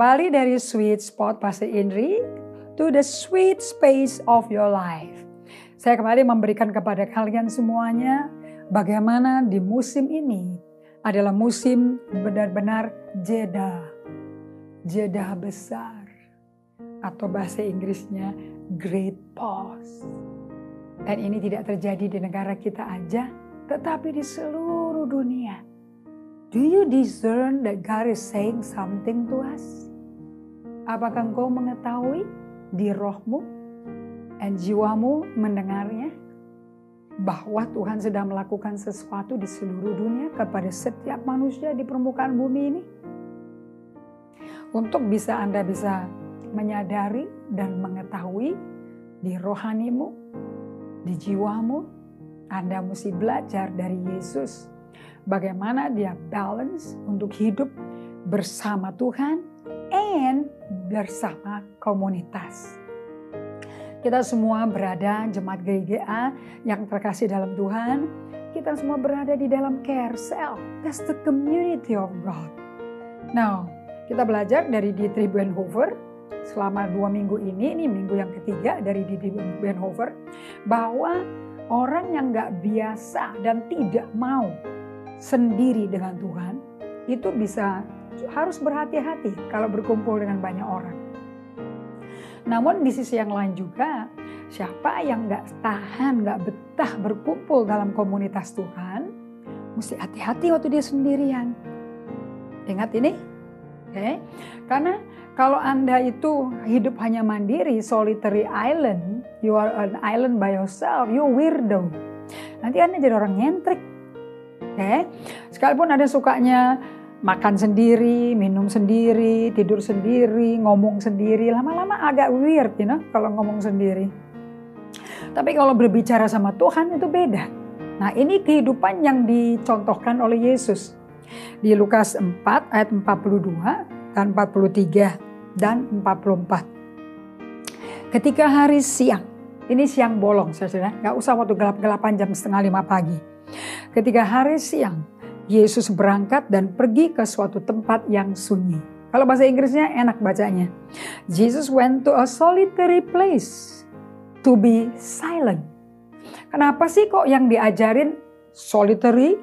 Kembali dari sweet spot bahasa Indri to the sweet space of your life. Saya kembali memberikan kepada kalian semuanya bagaimana di musim ini adalah musim benar-benar jeda. Jeda besar. Atau bahasa Inggrisnya great pause. Dan ini tidak terjadi di negara kita aja, tetapi di seluruh dunia. Do you discern that God is saying something to us? Apakah engkau mengetahui di rohmu dan jiwamu mendengarnya? Bahwa Tuhan sedang melakukan sesuatu di seluruh dunia kepada setiap manusia di permukaan bumi ini? Untuk bisa Anda bisa menyadari dan mengetahui di rohanimu, di jiwamu, Anda mesti belajar dari Yesus bagaimana dia balance untuk hidup bersama Tuhan and bersama komunitas. Kita semua berada jemaat GGA yang terkasih dalam Tuhan. Kita semua berada di dalam care cell. That's the community of God. Now, kita belajar dari Dietrich Bonhoeffer selama dua minggu ini, ini minggu yang ketiga dari Dietrich Bonhoeffer, bahwa orang yang nggak biasa dan tidak mau sendiri dengan Tuhan, itu bisa harus berhati-hati kalau berkumpul dengan banyak orang. Namun di sisi yang lain juga, siapa yang nggak tahan, nggak betah berkumpul dalam komunitas Tuhan, mesti hati-hati waktu dia sendirian. Ingat ini, oke? Okay? Karena kalau Anda itu hidup hanya mandiri, solitary island, you are an island by yourself, you weirdo. Nanti Anda jadi orang nyentrik okay? sekalipun ada sukanya makan sendiri, minum sendiri, tidur sendiri, ngomong sendiri, lama-lama agak weird, you know, kalau ngomong sendiri. Tapi kalau berbicara sama Tuhan itu beda. Nah ini kehidupan yang dicontohkan oleh Yesus. Di Lukas 4 ayat 42 dan 43 dan 44. Ketika hari siang, ini siang bolong saudara, nggak usah waktu gelap-gelapan jam setengah lima pagi. Ketika hari siang, Yesus berangkat dan pergi ke suatu tempat yang sunyi. Kalau bahasa Inggrisnya enak bacanya. Jesus went to a solitary place to be silent. Kenapa sih kok yang diajarin solitary,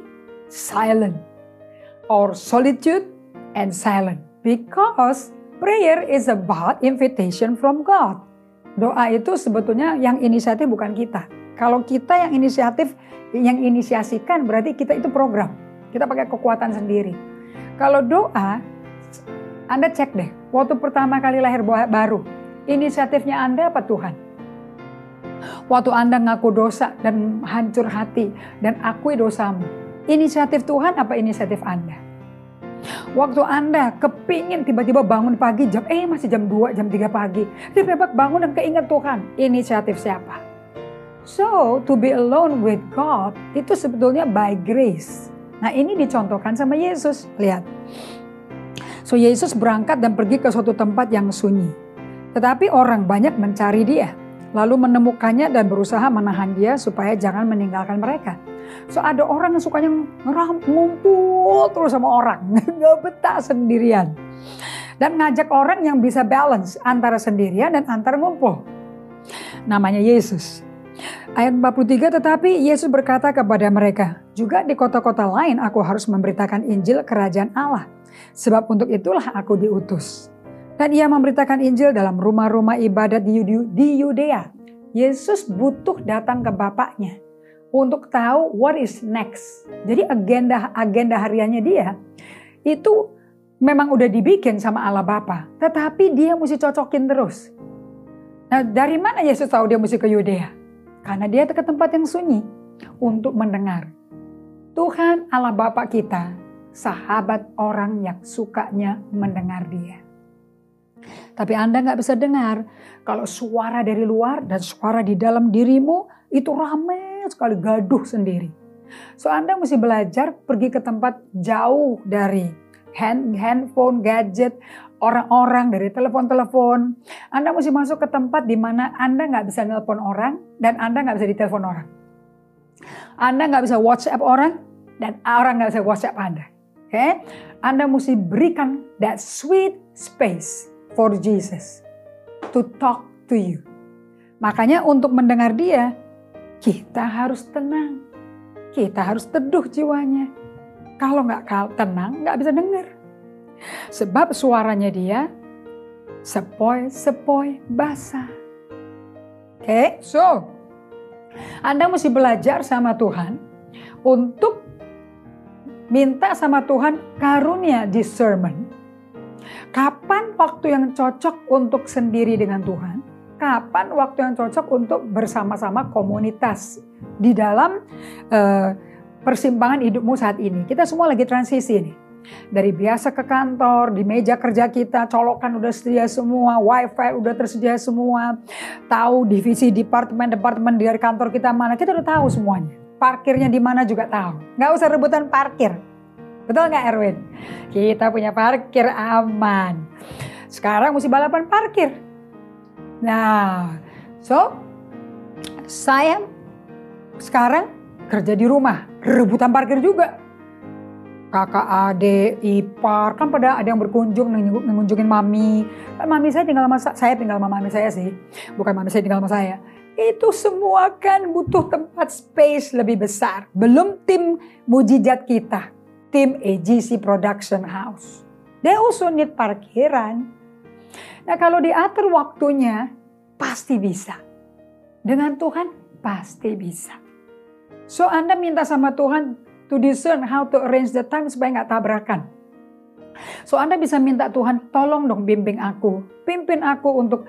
silent, or solitude and silent? Because prayer is about invitation from God. Doa itu sebetulnya yang inisiatif bukan kita. Kalau kita yang inisiatif, yang inisiasikan berarti kita itu program. Kita pakai kekuatan sendiri. Kalau doa, Anda cek deh, waktu pertama kali lahir baru, inisiatifnya Anda apa Tuhan? Waktu Anda ngaku dosa dan hancur hati dan akui dosamu, inisiatif Tuhan apa inisiatif Anda? Waktu Anda kepingin tiba-tiba bangun pagi jam, eh masih jam 2, jam 3 pagi. Tiba-tiba bangun dan keinget Tuhan. Inisiatif siapa? So, to be alone with God itu sebetulnya by grace. Nah, ini dicontohkan sama Yesus. Lihat. So, Yesus berangkat dan pergi ke suatu tempat yang sunyi. Tetapi orang banyak mencari dia. Lalu menemukannya dan berusaha menahan dia supaya jangan meninggalkan mereka. So ada orang yang sukanya ngumpul terus sama orang. Gak betah sendirian. Dan ngajak orang yang bisa balance antara sendirian dan antara ngumpul. Namanya Yesus. Ayat 43, tetapi Yesus berkata kepada mereka, juga di kota-kota lain aku harus memberitakan Injil kerajaan Allah. Sebab untuk itulah aku diutus. Dan ia memberitakan Injil dalam rumah-rumah ibadat di Yudea. Yesus butuh datang ke Bapaknya untuk tahu what is next. Jadi agenda agenda hariannya dia itu memang udah dibikin sama Allah Bapa, tetapi dia mesti cocokin terus. Nah, dari mana Yesus tahu dia mesti ke Yudea? Karena dia ke tempat yang sunyi untuk mendengar. Tuhan Allah Bapa kita, sahabat orang yang sukanya mendengar dia. Tapi Anda nggak bisa dengar kalau suara dari luar dan suara di dalam dirimu itu ramai sekali gaduh sendiri. So Anda mesti belajar pergi ke tempat jauh dari hand, handphone, gadget, orang-orang, dari telepon-telepon. Anda mesti masuk ke tempat di mana Anda nggak bisa nelpon orang dan Anda nggak bisa ditelepon orang. Anda nggak bisa WhatsApp orang dan orang nggak bisa WhatsApp Anda. Oke, okay? Anda mesti berikan that sweet space for Jesus to talk to you. Makanya untuk mendengar dia, kita harus tenang. Kita harus teduh jiwanya. Kalau nggak tenang, nggak bisa dengar. Sebab suaranya dia sepoi-sepoi basah. Oke, okay, so Anda mesti belajar sama Tuhan untuk minta sama Tuhan karunia discernment. Kapan waktu yang cocok untuk sendiri dengan Tuhan? Kapan waktu yang cocok untuk bersama-sama komunitas di dalam uh, persimpangan hidupmu saat ini? Kita semua lagi transisi nih dari biasa ke kantor, di meja kerja kita, colokan udah sedia semua, wifi udah tersedia semua, tahu divisi departemen-departemen dari kantor kita mana, kita udah tahu semuanya. Parkirnya di mana juga tahu. Nggak usah rebutan parkir. Betul nggak Erwin? Kita punya parkir aman. Sekarang mesti balapan parkir. Nah, so saya sekarang kerja di rumah, rebutan parkir juga kakak adik, ipar, kan pada ada yang berkunjung mengunjungin mami. Kan mami saya tinggal sama saya tinggal sama mami saya sih. Bukan mami saya tinggal sama saya. Itu semua kan butuh tempat space lebih besar. Belum tim mujizat kita. Tim AGC Production House. They also need parkiran. Nah kalau diatur waktunya, pasti bisa. Dengan Tuhan, pasti bisa. So Anda minta sama Tuhan, to discern how to arrange the time supaya nggak tabrakan. So Anda bisa minta Tuhan tolong dong bimbing aku, pimpin aku untuk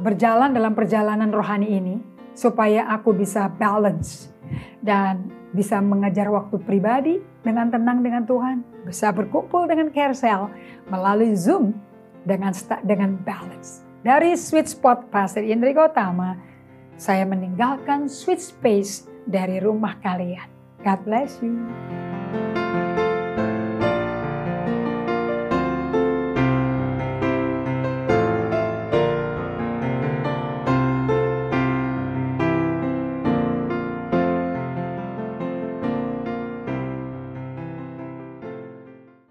berjalan dalam perjalanan rohani ini supaya aku bisa balance dan bisa mengejar waktu pribadi dengan tenang dengan Tuhan, bisa berkumpul dengan Carousel melalui Zoom dengan dengan balance. Dari Sweet Spot Pastor Indri Gotama, saya meninggalkan sweet space dari rumah kalian. God bless you.